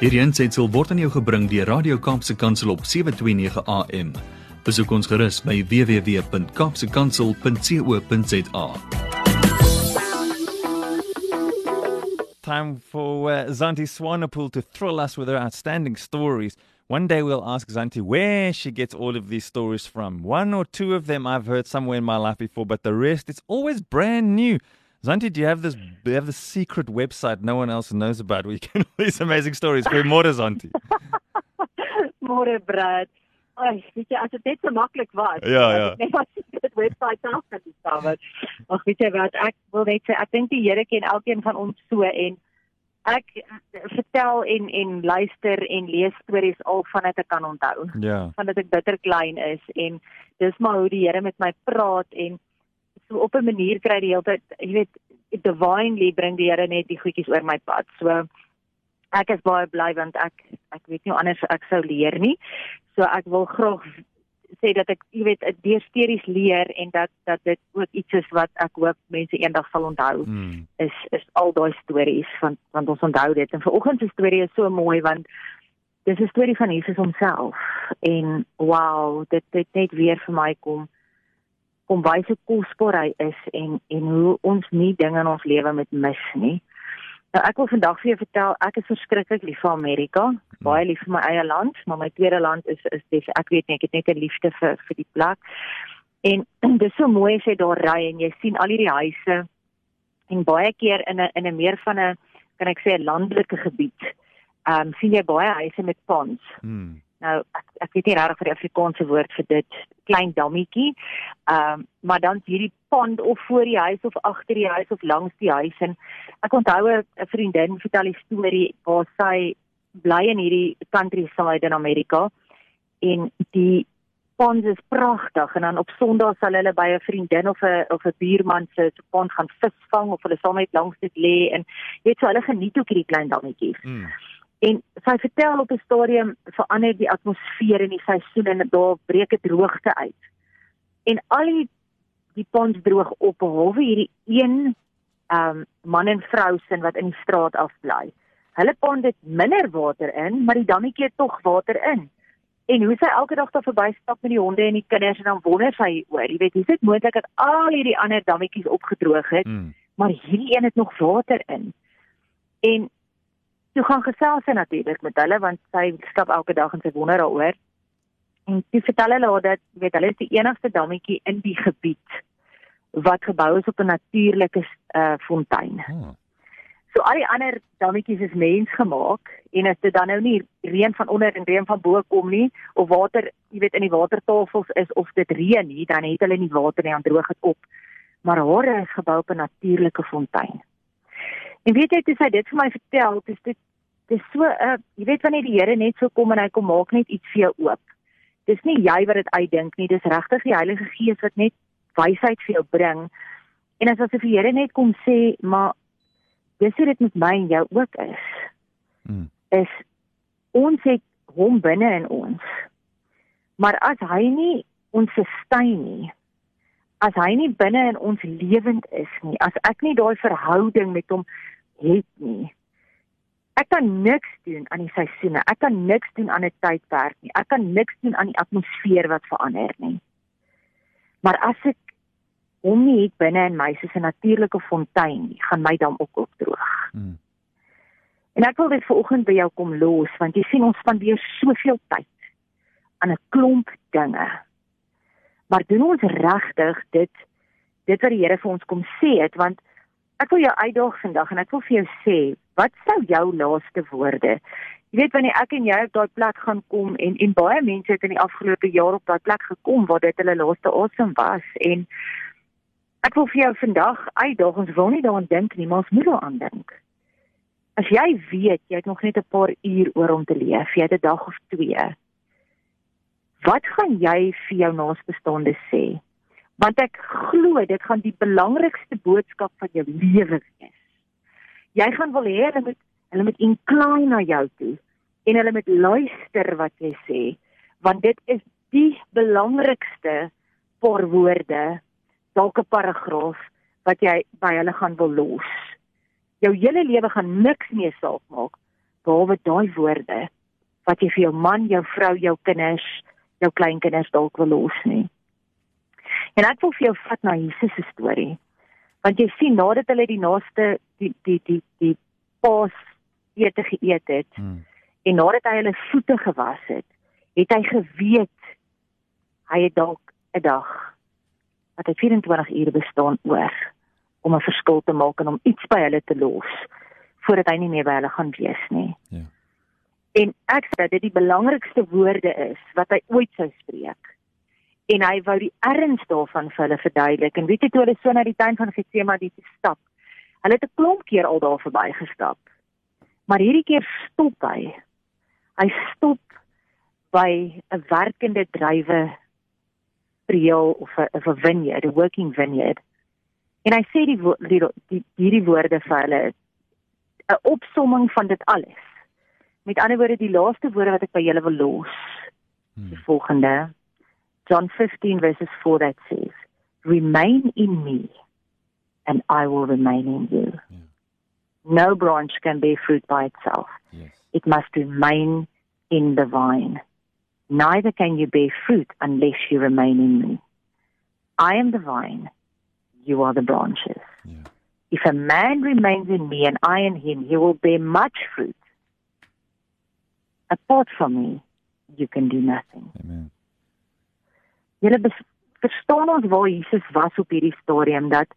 Hierdie aanseit word aan jou gebring deur Radio Kaapse Kansel op 7:29 AM. Besoek ons gerus by www.kapsekansel.co.za. Time for uh, Zanti Swanepoel to thrill us with her outstanding stories. One day we'll ask Zanti where she gets all of these stories from. One or two of them I've heard somewhere in my life before, but the rest it's always brand new. Zanti, do you have this do you have the secret website no one else knows about where you can all these amazing stories? Goeiemôre Zanti. Môre Brad. Ai, weet jy as dit net so maklik was. Ja, ja. Net as dit webwerf self kan discover. Ag weet jy wat, ek wil net sê ek dink die Here ken elkeen van ons so en ek vertel en en luister en lees stories al vandat ek kan onthou. Ja. Vandat ek bitter klein is en dis maar hoe die Here met my praat en op 'n manier kry die hele tyd, jy weet, divinely bring die Here net die goedjies oor my pad. So ek is baie bly want ek ek weet nie anders ek sou leer nie. So ek wil graag sê dat ek jy weet deur stories leer en dat dat dit ook iets is wat ek hoop mense eendag sal onthou. Mm. Is is al daai stories want want ons onthou dit. En vanoggend se storie is so mooi want dis 'n storie van Jesus homself en wow, dit dit net weer vir my kom kom wys hoe kosbaar hy is en en hoe ons nie dinge in ons lewe moet mis nie. Nou ek wil vandag vir jou vertel, ek is verskriklik lief vir Amerika, baie lief vir my eie land, maar my tweede land is is dis ek weet nie, ek het net 'n liefde vir vir die plek. En dis so mooi as jy daar ry en jy sien al hierdie huise en baie keer in 'n in 'n meer van 'n kan ek sê 'n landelike gebied. Ehm um, sien jy baie huise met ponds. Mm. Nou ek ek weet nie regtig vir die Afrikaanse woord vir dit klein dammetjie. Ehm um, maar dan hierdie pond of voor die huis of agter die huis of langs die huis en ek onthou 'n vriendin vertel die storie waar sy bly in hierdie countryside in Amerika en die pond is pragtig en dan op Sondag sal hulle by 'n vriendin of 'n of 'n buurman se se pond gaan visvang of hulle saam net langs dit lê en weet so hulle geniet ook hierdie klein dammetjies. Mm. En sy vertel op 'n stadium verander die atmosfeer en die seisoen en daar breek dit droogte uit. En al die die ponds droog op behalwe hierdie een ehm um, man en vrou sin wat in die straat afbly. Hulle pond het minder water in, maar die dammetjie het tog water in. En hoe sy elke dag daar verbystap met die honde en die kinders en dan wonder sy oor, jy weet, hoe is dit moontlik dat al hierdie ander dammetjies opgedroog het, Mm. maar hierdie een het nog water in. En toe gaan gesels sy natuurlik met hulle want sy stap elke dag en sy wonder daaroor. En toe vertel hulle haar dat weet hulle is die enigste dammetjie in die gebied wat gebou is op 'n natuurlike uh, fontein. Oh. So al die ander dammetjies is mensgemaak en as dit dan nou nie reën van onder en reën van bo kom nie of water, jy weet in die watertafels is of dit reën nie, dan het hulle nie water nie, dan droog dit op. Maar haar is gebou op 'n natuurlike fontein. En weet jy, toe sy dit vir my vertel, dis dit dis so 'n uh, jy weet wanneer die Here net so kom en hy kom maak net iets vir jou oop. Dis nie jy wat dit uitdink nie, dis regtig die Heilige Gees wat net wysheid vir jou bring. En as asof die Here net kom sê, maar dis hoe dit met my en jou ook is. Mm. Is ons het hom binne in ons. Maar as hy nie ons sustain nie, as hy nie binne in ons lewend is nie, as ek nie daai verhouding met hom het nie, ek kan niks doen aan die seisoene, ek kan niks doen aan 'n tydperk nie, ek kan niks doen aan die atmosfeer wat verander nie. Maar as ek hom nie het binne in my soos 'n natuurlike fontein nie, gaan my dam ook opdroog. Mm. En ek wil dit vanoggend by jou kom los want jy sien ons spandeer soveel tyd aan 'n klomp dinge. Maar doen ons regtig dit dit wat die Here vir ons kom sê het want ek wil jou uitdaag vandag en ek wil vir jou sê, wat sou jou laaste woorde? Jy weet wanneer ek en jy op daai plek gaan kom en en baie mense het in die afgelope jaar op daai plek gekom waar dit hulle laaste asem was en ek wil vir jou vandag uitdaag ons wil nie daaraan dink nie, maar ons moet daaraan dink. As jy weet jy het nog net 'n paar uur oor om te leef, jy het 'n dag of twee. Wat gaan jy vir jou naasbestaande sê? Want ek glo dit gaan die belangrikste boodskap van jou lewe wees. Jy gaan wil hê hulle moet hulle moet incline na jou toe en hulle moet luister wat jy sê, want dit is die belangrikste paar woorde, dalk 'n paragraaf wat jy by hulle gaan wil los jou hele lewe gaan niks meer saak maak behalwe daai woorde wat jy vir jou man, jou vrou, jou kinders, jou kleinkinders dalk wil los nie. En ek wil vir jou vat na Jesus se storie. Want jy sien nadat hulle die naaste die die die die pas ete geëet het hmm. en nadat hy hulle voete gewas het, het hy geweet hy het dalk 'n dag wat hy 24 ure bestaan oor om 'n verskil te maak en om iets by hulle te los voordat hy nie meer by hulle gaan wees nie. Ja. En ek sê dit die belangrikste woorde is wat hy ooit sou spreek. En hy wou die erns daarvan vir hulle verduidelik. En weet jy toe hulle so na die tuin van Getsemane stap, hulle het 'n klomp keer al daar verby gestap. Maar hierdie keer stop hy. Hy stop by 'n werkende drywe priel of 'n 'n vineyard, 'n working vineyard. En hy sê die die, die hierdie woorde vir hulle 'n opsomming van dit alles. Met ander woorde die laaste woorde wat ek by julle wil los. Hmm. Die volgende John 15 verses 4 that says remain in me and I will remain in you. Yeah. No branch can bear fruit by itself. Yes. It must remain in the vine. Neither can you bear fruit unless you remain in me. I am the vine, you are the branches. Yeah. If a man remains in me and I in him, he will bear much fruit. Apart from me, you can do nothing. Amen. Julle verstaan ons waar Jesus was op hierdie stadium dat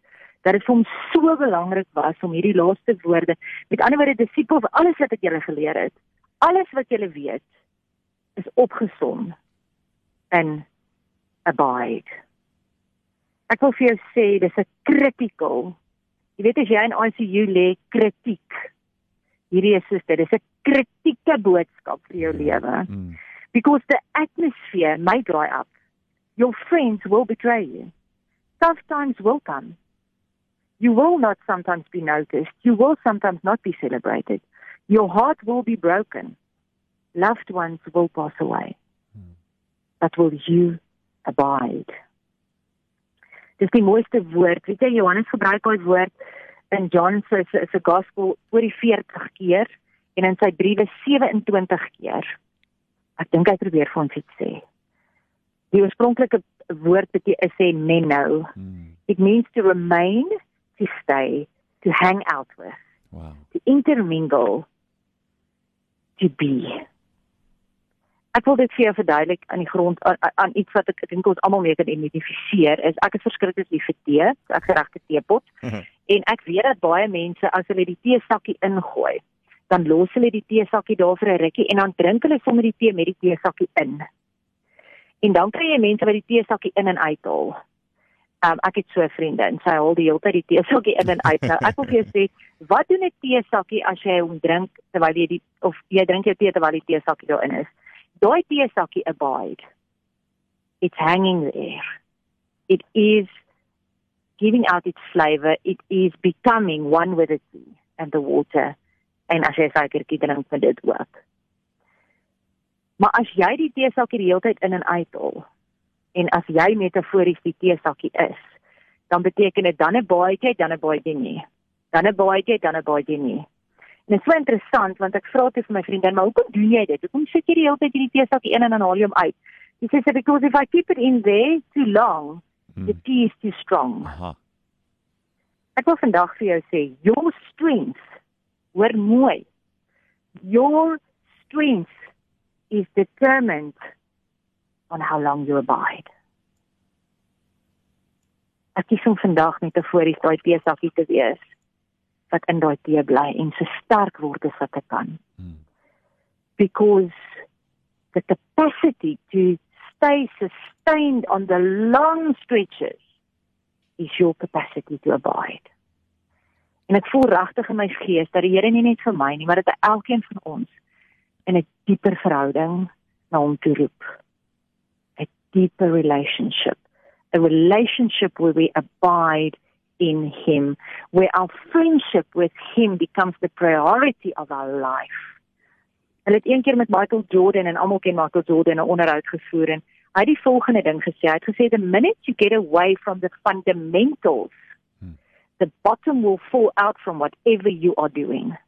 dat dit vir hom so belangrik was om hierdie laaste woorde, met ander woorde disippels, alles wat ek julle geleer het, alles wat julle weet, is opgesom in abide. Ek wil vir jou sê dis 'n critical. Jy weet as jy in ICU lê, kritiek. Hierdie is dit, dis 'n kritieke boodskap vir jou lewe. Mm. Because the atmosphere may dry up. Your friends will betray you. Tough times will come. You will not sometimes be noticed. You will sometimes not be celebrated. Your heart will be broken. loved ones will pass away. But will you abide? Dis die mooiste woord. Weet jy Johannes gebruik daai woord in John se se gospel oor die 40 keer en in sy briewe 27 keer. Ek dink hy probeer vir ons iets sê. Die oorspronklike woord beteken sê meno. Hmm. It means to remain, to stay, to hang out with. Wow. To intermingle, to be ek wil dit vir jou verduidelik aan die grond aan, aan iets wat ek dink ons almal mee kan identifiseer is ek is verskriklik lief vir tee, ek geregte teepot mhm. en ek weet dat baie mense as hulle die teesakkie ingooi, dan los hulle die teesakkie daar vir 'n rukkie en dan drink hulle sommer die tee met die teesakkie in. En dan kry jy mense wat die teesakkie in en uit haal. Um, ek het so 'n vriendin, sy haal die hele tyd die teesakkie in en uit. Nou ek wil vir sê, wat doen 'n teesakkie as jy hom drink terwyl jy die of jy drink jou tee terwyl die teesakkie daarin is? daai teesakkie abide it's hanging there it is giving out its flavor it is becoming one with the sea and the water en as jy suikertjie drink van dit ook maar as jy die teesakkie die hele tyd in en uit haal en as jy metafories die teesakkie is dan beteken dit dan 'n jy dan 'n jy nie dan 'n jy dan 'n jy nie En dit is so interessant want ek vra dit vir my vriendin, maar hoekom doen jy dit? Hoekom sit jy die hele tyd hierdie teesakkie in en dan haal jy hom uit? She says because if I keep it in there too long, hmm. the tea is too strong. Aha. Ek wil vandag vir jou sê, your strength, hoor mooi. Your strength is determined on how long you abide. Ek kies om vandag net 'n voorie daai teesakkie te wees wat in daai tee bly en so sterk word as wat ek kan. Hmm. Because the capacity to stay sustained on the long stretches is your capacity to abide. En ek voel regtig in my gees dat die Here nie net vir my nie, maar dat elkeen van ons in 'n dieper verhouding na hom toe roep. 'n Deeper relationship, a relationship where we abide in Him, where our friendship with Him becomes the priority of our life. Hulle het eendag met Michael Jordan en almal ken Michael Jordan 'n onderhoud gevoer en hy het die volgende ding gesê. Hy het gesê the minute you get away from the fundamentals, hmm. the bottom will fall out from whatever you are doing.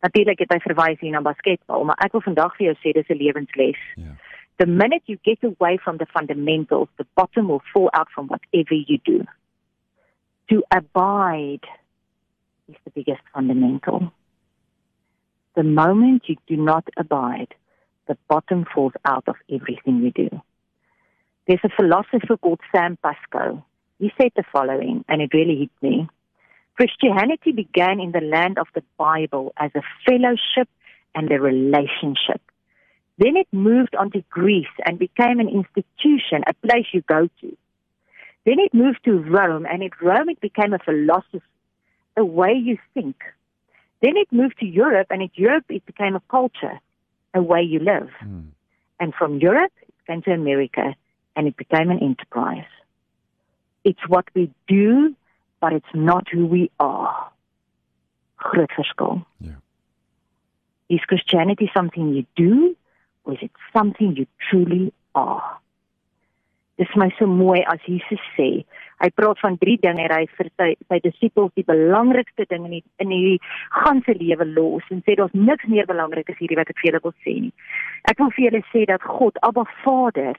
Natuurlik het hy verwys hier na basketbal, maar ek wil vandag vir jou sê dis 'n lewensles. Ja. The minute you get away from the fundamentals, the bottom will fall out from whatever you do. To abide is the biggest fundamental. The moment you do not abide, the bottom falls out of everything you do. There's a philosopher called Sam Pasco. He said the following, and it really hit me. Christianity began in the land of the Bible as a fellowship and a relationship. Then it moved on to Greece and became an institution, a place you go to. Then it moved to Rome, and in Rome it became a philosophy, a way you think. Then it moved to Europe, and in Europe it became a culture, a way you live. Mm. And from Europe, it came to America, and it became an enterprise. It's what we do, but it's not who we are. Groot verskil. Ja. Is Christianity something you do, or is it something you truly are? Dis my so mooi as Jesus sê. Hy praat van drie dinge wat hy vir sy sy disippels die belangrikste ding in die, in hierdie ganse lewe los en sê daar's niks meer belangrik as hierdie wat ek vir julle wil sê nie. Ek wil vir julle sê dat God, Abba Vader,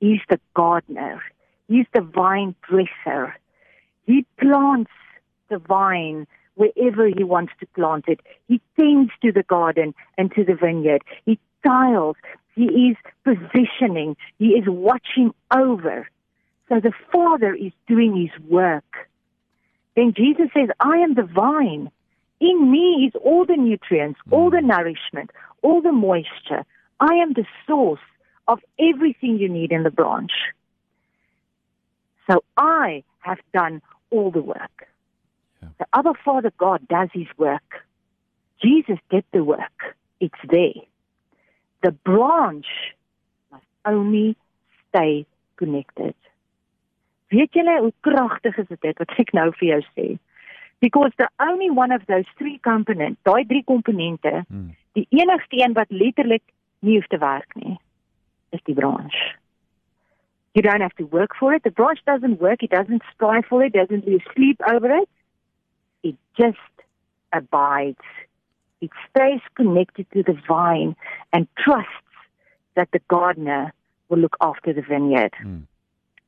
He's the gardener. He's the vine dresser. He plants the vine wherever he wants to plant it. He tends to the garden and to the vineyard. He tiles. He is positioning. He is watching over. So the Father is doing his work. Then Jesus says, I am the vine. In me is all the nutrients, all the mm. nourishment, all the moisture. I am the source of everything you need in the branch. So I have done all the work. Yeah. The other Father God does his work. Jesus did the work. It's there. The branch must only stay connected. Weet julle hoe kragtig is dit wat ek nou vir jou sê? Because the only one of those three components, daai drie komponente, Mm. die enigste een wat letterlik nie hoef te werk nie, is die branch. You don't have to work for it. The branch doesn't work. It doesn't strive for it. Doesn't lose sleep over it. It just abides. It stays connected to the vine and trusts that the gardener will look after the vineyard. Mm.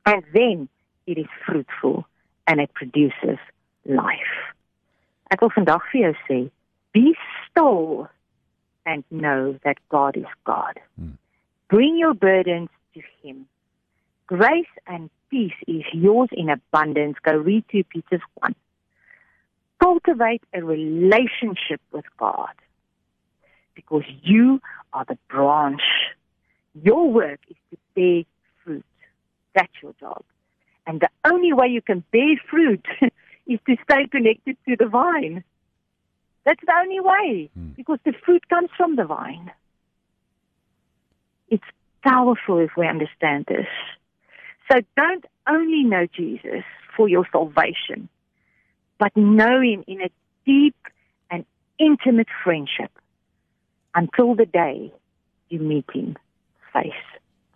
And then it is fruitful and it produces life. Ek wil vandag vir jou sê, be still and know that God is God. Hmm. Bring your burdens to him. Grace and peace is yours in abundance. Go read 2 Peter 1. Cultivate a relationship with God because you are the branch. Your work is to bear fruit. That's your job. And the only way you can bear fruit is to stay connected to the vine. That's the only way Hmm. because the fruit comes from the vine. It's powerful if we understand this. So don't only know Jesus for your salvation, but know him in a deep and intimate friendship until the day you meet him face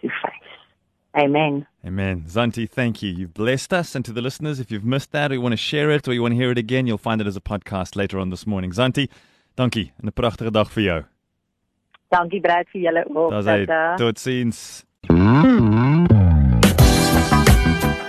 to face. Amen. Amen. Zanti, thank you. You've blessed us. And to the listeners, if you've missed that or you want to share it or you want to hear it again, you'll find it as a podcast later on this morning. Zanti, dankie. En 'n pragtige dag vir jou. Dankie Brad vir julle ook. Daar's hy. Tata.